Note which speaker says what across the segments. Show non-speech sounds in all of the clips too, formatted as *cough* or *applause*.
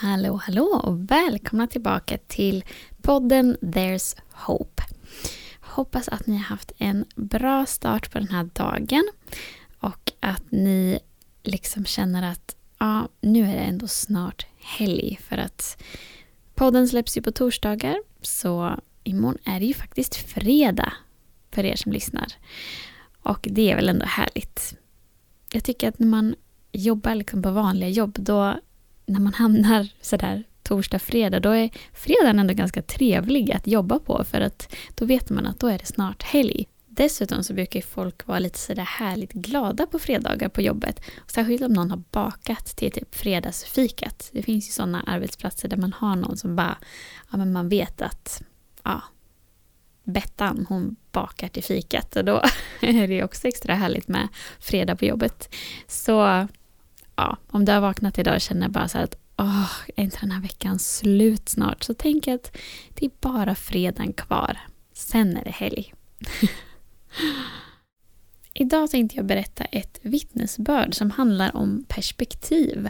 Speaker 1: Hallå, hallå och välkomna tillbaka till podden There's Hope. Hoppas att ni har haft en bra start på den här dagen och att ni liksom känner att ja, nu är det ändå snart helg för att podden släpps ju på torsdagar så imorgon är det ju faktiskt fredag för er som lyssnar. Och det är väl ändå härligt. Jag tycker att när man jobbar liksom på vanliga jobb då när man hamnar sådär torsdag, fredag, då är fredagen ändå ganska trevlig att jobba på för att då vet man att då är det snart helg. Dessutom så brukar folk vara lite sådär härligt glada på fredagar på jobbet. Särskilt om någon har bakat till typ fredagsfikat. Det finns ju sådana arbetsplatser där man har någon som bara, ja men man vet att, ja, Bettan hon bakar till fikat och då *laughs* är det också extra härligt med fredag på jobbet. Så ja, om du har vaknat idag och känner bara så här att åh, är inte den här veckan slut snart? Så tänk att det är bara fredagen kvar. Sen är det helg. *laughs* Idag tänkte jag berätta ett vittnesbörd som handlar om perspektiv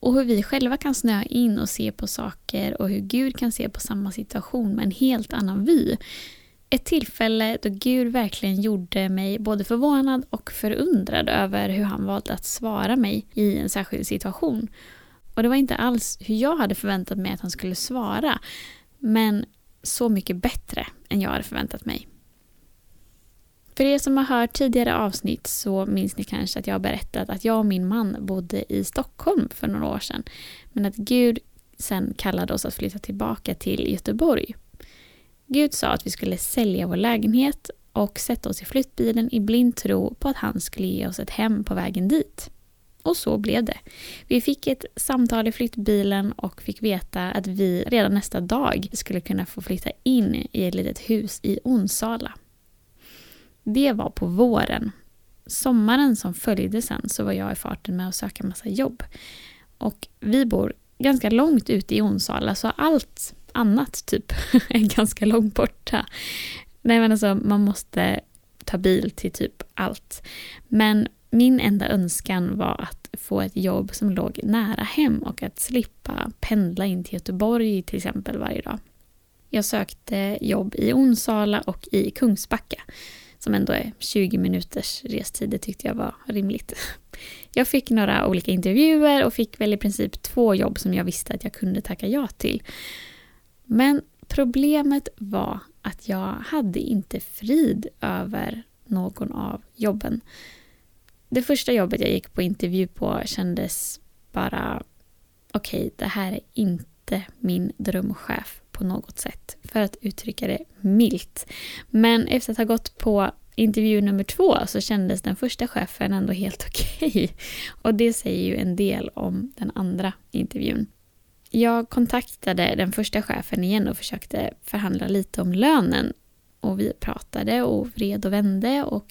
Speaker 1: och hur vi själva kan snöa in och se på saker och hur Gud kan se på samma situation med en helt annan vy. Ett tillfälle då Gud verkligen gjorde mig både förvånad och förundrad över hur han valde att svara mig i en särskild situation. Och det var inte alls hur jag hade förväntat mig att han skulle svara, men så mycket bättre än jag hade förväntat mig. För er som har hört tidigare avsnitt så minns ni kanske att jag har berättat att jag och min man bodde i Stockholm för några år sedan. Men att Gud sen kallade oss att flytta tillbaka till Göteborg Gud sa att vi skulle sälja vår lägenhet och sätta oss i flyttbilen i blind tro på att han skulle ge oss ett hem på vägen dit. Och så blev det. Vi fick ett samtal i flyttbilen och fick veta att vi redan nästa dag skulle kunna få flytta in i ett litet hus i Onsala. Det var på våren. Sommaren som följde sen så var jag i farten med att söka massa jobb. Och vi bor ganska långt ute i Onsala så allt annat typ *laughs* är ganska långt borta. Nej men alltså man måste ta bil till typ allt. Men min enda önskan var att få ett jobb som låg nära hem och att slippa pendla in till Göteborg till exempel varje dag. Jag sökte jobb i Onsala och i Kungsbacka som ändå är 20 minuters restid. Det tyckte jag var rimligt. *laughs* Jag fick några olika intervjuer och fick väl i princip två jobb som jag visste att jag kunde tacka ja till. Men problemet var att jag hade inte frid över någon av jobben. Det första jobbet jag gick på intervju på kändes bara okej, okay, det här är inte min drömchef på något sätt, för att uttrycka det milt. Men efter att ha gått på intervju nummer två så kändes den första chefen ändå helt *laughs* okej. Okay. Och det säger ju en del om den andra intervjun. Jag kontaktade den första chefen igen och försökte förhandla lite om lönen. Och vi pratade och vred och vände och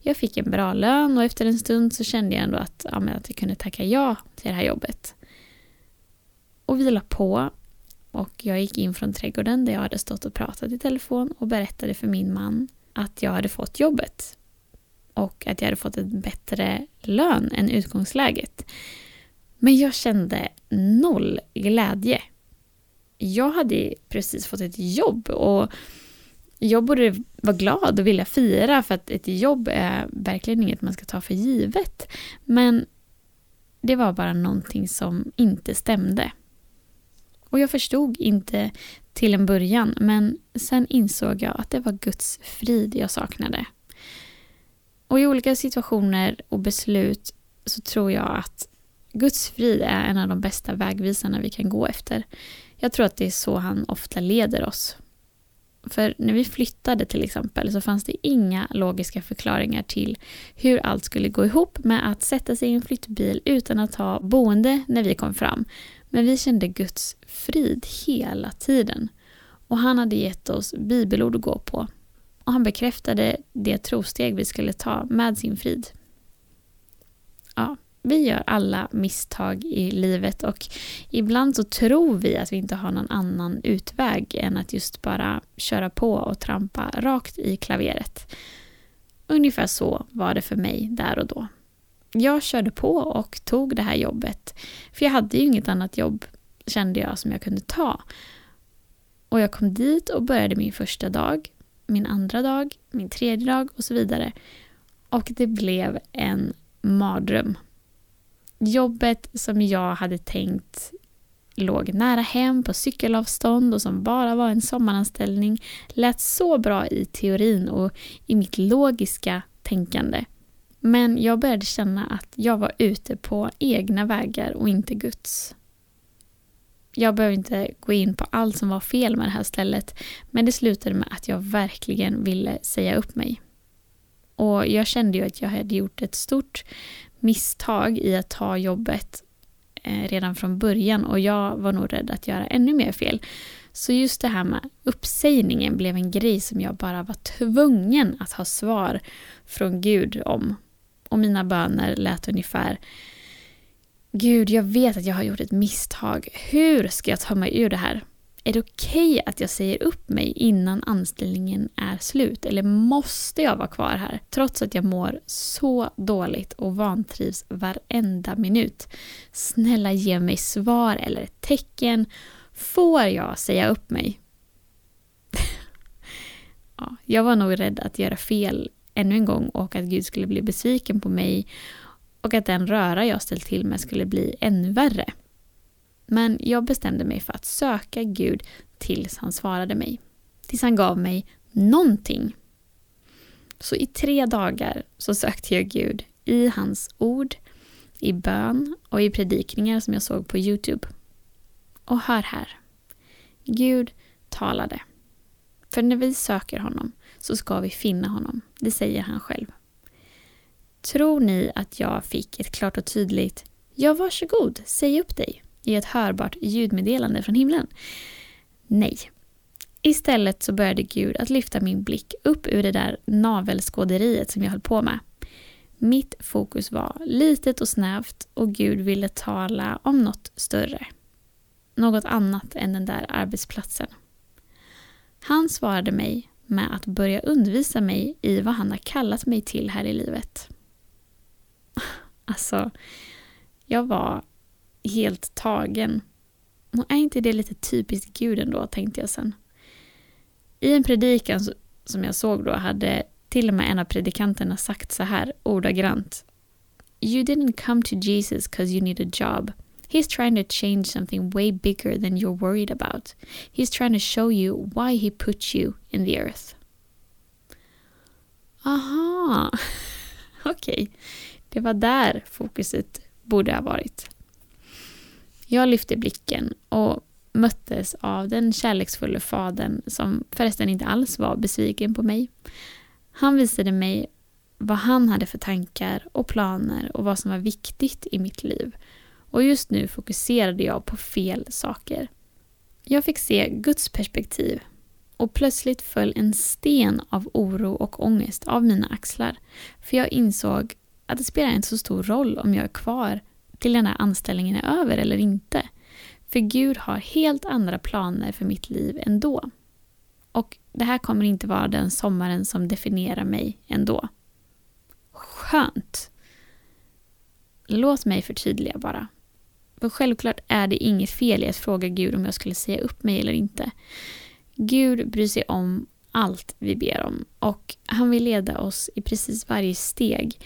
Speaker 1: jag fick en bra lön och efter en stund så kände jag ändå att, ja, att jag kunde tacka ja till det här jobbet. Och vi la på och jag gick in från trädgården där jag hade stått och pratat i telefon och berättade för min man att jag hade fått jobbet. Och att jag hade fått en bättre lön än utgångsläget. Men jag kände noll glädje. Jag hade precis fått ett jobb och jag borde vara glad och vilja fira för att ett jobb är verkligen inget man ska ta för givet. Men det var bara någonting som inte stämde. Och jag förstod inte till en början men sen insåg jag att det var Guds frid jag saknade. Och i olika situationer och beslut så tror jag att Guds frid är en av de bästa vägvisarna vi kan gå efter. Jag tror att det är så han ofta leder oss. För när vi flyttade till exempel så fanns det inga logiska förklaringar till hur allt skulle gå ihop med att sätta sig i en flyttbil utan att ha boende när vi kom fram. Men vi kände Guds frid hela tiden. Och han hade gett oss bibelord att gå på. Och han bekräftade det trosteg vi skulle ta med sin frid. Ja, vi gör alla misstag i livet och ibland så tror vi att vi inte har någon annan utväg än att just bara köra på och trampa rakt i klaveret. Ungefär så var det för mig där och då. Jag körde på och tog det här jobbet. För jag hade ju inget annat jobb, kände jag, som jag kunde ta. Och jag kom dit och började min första dag, min andra dag, min tredje dag och så vidare. Och det blev en mardröm jobbet som jag hade tänkt låg nära hem på cykelavstånd och som bara var en sommaranställning lät så bra i teorin och i mitt logiska tänkande. Men jag började känna att jag var ute på egna vägar och inte Guds. Jag behöver inte gå in på allt som var fel med det här stället men det slutade med att jag verkligen ville säga upp mig. Och jag kände ju att jag hade gjort ett stort misstag i att ta jobbet eh, redan från början och jag var nog rädd att göra ännu mer fel. Så just det här med uppsägningen blev en grej som jag bara var tvungen att ha svar från Gud om. Och mina böner lät ungefär Gud, jag vet att jag har gjort ett misstag. Hur ska jag ta mig ur det här? Är det okej okay att jag säger upp mig innan anställningen är slut? Eller måste jag vara kvar här? Trots att jag mår så dåligt och vantrivs varenda minut. Snälla ge mig svar eller tecken. Får jag säga upp mig? *laughs* ja, jag var nog rädd att göra fel ännu en gång och att Gud skulle bli besviken på mig och att den röra jag ställt till med skulle bli ännu värre. Men jag bestämde mig för att söka Gud tills han svarade mig. Tills han gav mig någonting. Så i tre dagar så sökte jag Gud i hans ord, i bön och i predikningar som jag såg på Youtube. Och hör här. Gud talade. För när vi söker honom så ska vi finna honom. Det säger han själv. Tror ni att jag fick ett klart och tydligt Ja, varsågod, säg upp dig i ett hörbart ljudmeddelande från himlen? Nej. Istället så började Gud att lyfta min blick upp ur det där navelskåderiet som jag höll på med. Mitt fokus var litet och snävt och Gud ville tala om något större. Något annat än den där arbetsplatsen. Han svarade mig med att börja undervisa mig i vad han har kallat mig till här i livet. *laughs* Alltså, jag var helt tagen. Och är inte det lite typiskt Gud ändå, tänkte jag sen. I en predikan som jag såg då hade till och med en av predikanterna sagt så här ordagrant. You didn't come to Jesus because you need a job. He's trying to change something way bigger than you're worried about. He's trying to show you why he put you in the earth. Aha, *laughs* okej. Okay. Det var där fokuset borde ha varit. Jag lyfte blicken och möttes av den kärleksfulla fadern som förresten inte alls var besviken på mig. Han visade mig vad han hade för tankar och planer och vad som var viktigt i mitt liv. Och just nu fokuserade jag på fel saker. Jag fick se Guds perspektiv och plötsligt föll en sten av oro och ångest av mina axlar. För jag insåg att det spelar inte så stor roll om jag är kvar till den här anställningen är över eller inte. För Gud har helt andra planer för mitt liv ändå. Och det här kommer inte vara den sommaren som definierar mig ändå. Skönt! Låt mig förtydliga bara. För självklart är det inget fel i att fråga Gud om jag skulle säga upp mig eller inte. Gud bryr sig om allt vi ber om och han vill leda oss i precis varje steg.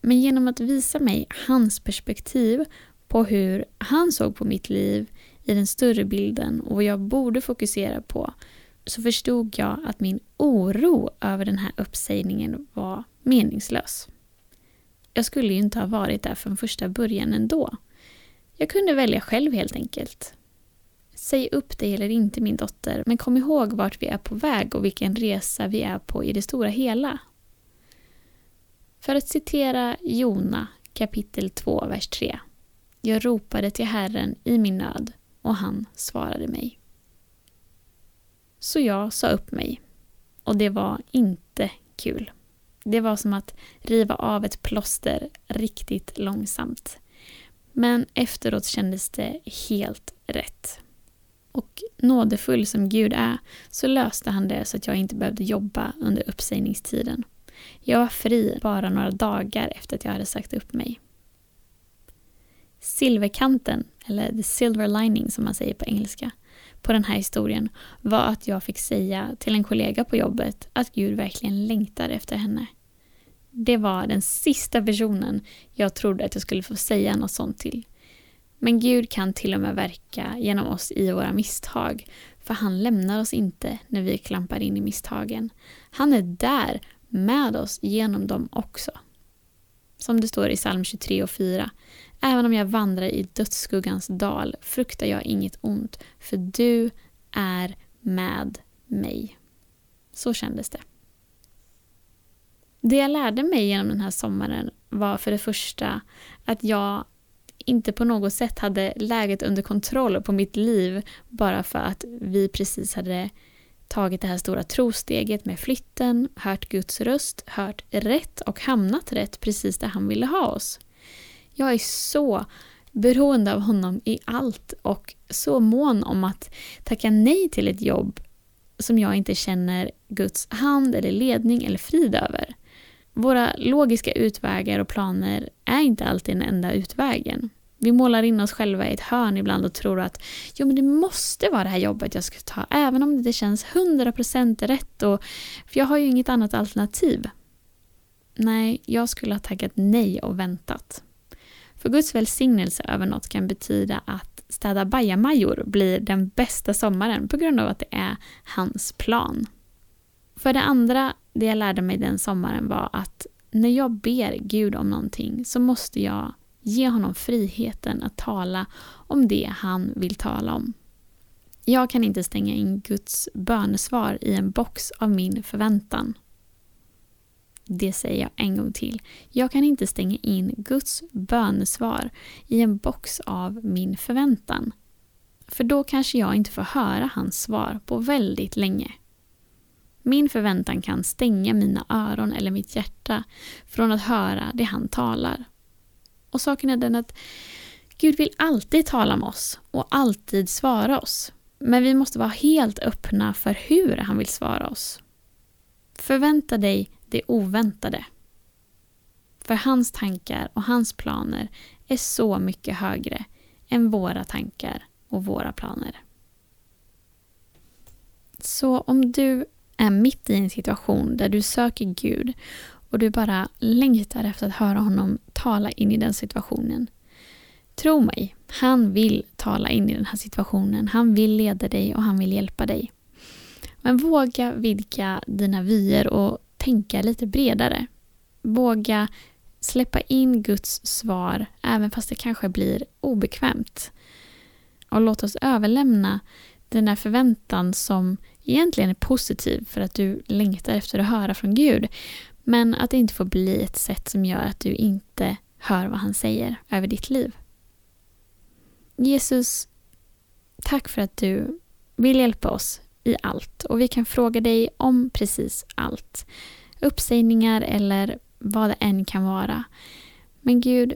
Speaker 1: Men genom att visa mig hans perspektiv på hur han såg på mitt liv i den större bilden och vad jag borde fokusera på så förstod jag att min oro över den här uppsägningen var meningslös. Jag skulle ju inte ha varit där från första början ändå. Jag kunde välja själv helt enkelt. Säg upp dig eller inte min dotter, men kom ihåg vart vi är på väg och vilken resa vi är på i det stora hela. För att citera Jona kapitel 2, vers 3. Jag ropade till Herren i min nöd och han svarade mig. Så jag sa upp mig. Och det var inte kul. Det var som att riva av ett plåster riktigt långsamt. Men efteråt kändes det helt rätt. Och nådefull som Gud är så löste han det så att jag inte behövde jobba under uppsägningstiden. Jag var fri bara några dagar efter att jag hade sagt upp mig. Silverkanten, eller the silver lining som man säger på engelska, på den här historien var att jag fick säga till en kollega på jobbet att Gud verkligen längtar efter henne. Det var den sista personen jag trodde att jag skulle få säga något sånt till. Men Gud kan till och med verka genom oss i våra misstag, för han lämnar oss inte när vi klampar in i misstagen. Han är där med oss genom dem också. Som det står i psalm 23 och 4. Även om jag vandrar i dödsskuggans dal fruktar jag inget ont, för du är med mig. Så kändes det. Det jag lärde mig genom den här sommaren var för det första att jag inte på något sätt hade läget under kontroll på mitt liv bara för att vi precis hade tagit det här stora trosteget med flytten, hört Guds röst, hört rätt och hamnat rätt precis där han ville ha oss. Jag är så beroende av honom i allt och så mån om att tacka nej till ett jobb som jag inte känner Guds hand eller ledning eller frid över. Våra logiska utvägar och planer är inte alltid den enda utvägen. Vi målar in oss själva i ett hörn ibland och tror att jo, men det måste vara det här jobbet jag ska ta, även om det känns 100% rätt. Och, för jag har ju inget annat alternativ. Nej, jag skulle ha tackat nej och väntat. För Guds välsignelse över något kan betyda att städa bajamajor blir den bästa sommaren på grund av att det är hans plan. För det andra, det jag lärde mig den sommaren var att när jag ber Gud om någonting så måste jag ge honom friheten att tala om det han vill tala om. Jag kan inte stänga in Guds bönesvar i en box av min förväntan. Det säger jag en gång till. Jag kan inte stänga in Guds bönesvar i en box av min förväntan. För då kanske jag inte får höra hans svar på väldigt länge. Min förväntan kan stänga mina öron eller mitt hjärta från att höra det han talar. Och saken är den att Gud vill alltid tala med oss och alltid svara oss. Men vi måste vara helt öppna för hur han vill svara oss. Förvänta dig det oväntade. För hans tankar och hans planer är så mycket högre än våra tankar och våra planer. Så om du är mitt i en situation där du söker Gud och du bara längtar efter att höra honom tala in i den situationen. Tro mig, han vill tala in i den här situationen. Han vill leda dig och han vill hjälpa dig. Men våga vidga dina vyer och tänka lite bredare. Våga släppa in Guds svar även fast det kanske blir obekvämt. Och låt oss överlämna den här förväntan som egentligen är positiv för att du längtar efter att höra från Gud. Men att det inte får bli ett sätt som gör att du inte hör vad han säger över ditt liv. Jesus, tack för att du vill hjälpa oss i allt och vi kan fråga dig om precis allt. Uppsägningar eller vad det än kan vara. Men Gud,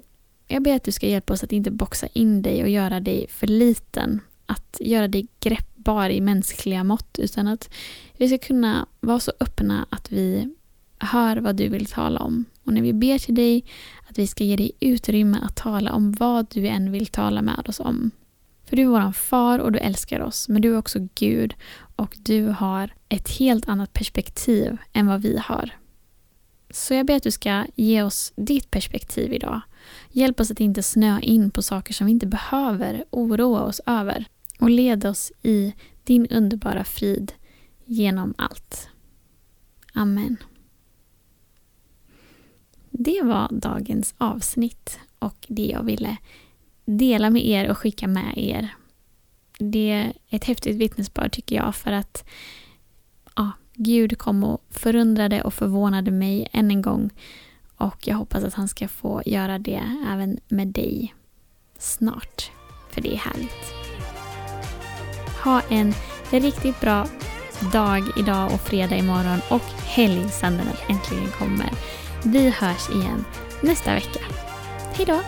Speaker 1: jag ber att du ska hjälpa oss att inte boxa in dig och göra dig för liten. Att göra dig greppbar i mänskliga mått utan att vi ska kunna vara så öppna att vi hör vad du vill tala om. Och när vi ber till dig att vi ska ge dig utrymme att tala om vad du än vill tala med oss om. För du är vår far och du älskar oss, men du är också Gud och du har ett helt annat perspektiv än vad vi har. Så jag ber att du ska ge oss ditt perspektiv idag. Hjälp oss att inte snöa in på saker som vi inte behöver oroa oss över. Och led oss i din underbara frid genom allt. Amen. Det var dagens avsnitt och det jag ville dela med er och skicka med er. det är ett häftigt vittnesbörd tycker jag för att ja, Gud kom och förundrade och förvånade mig än en gång. Och jag hoppas att han ska få göra det även med dig snart. För det är härligt. Ha en riktigt bra dag idag och fredag imorgon och helg sen den äntligen kommer. Vi hörs igen nästa vecka. Hejdå!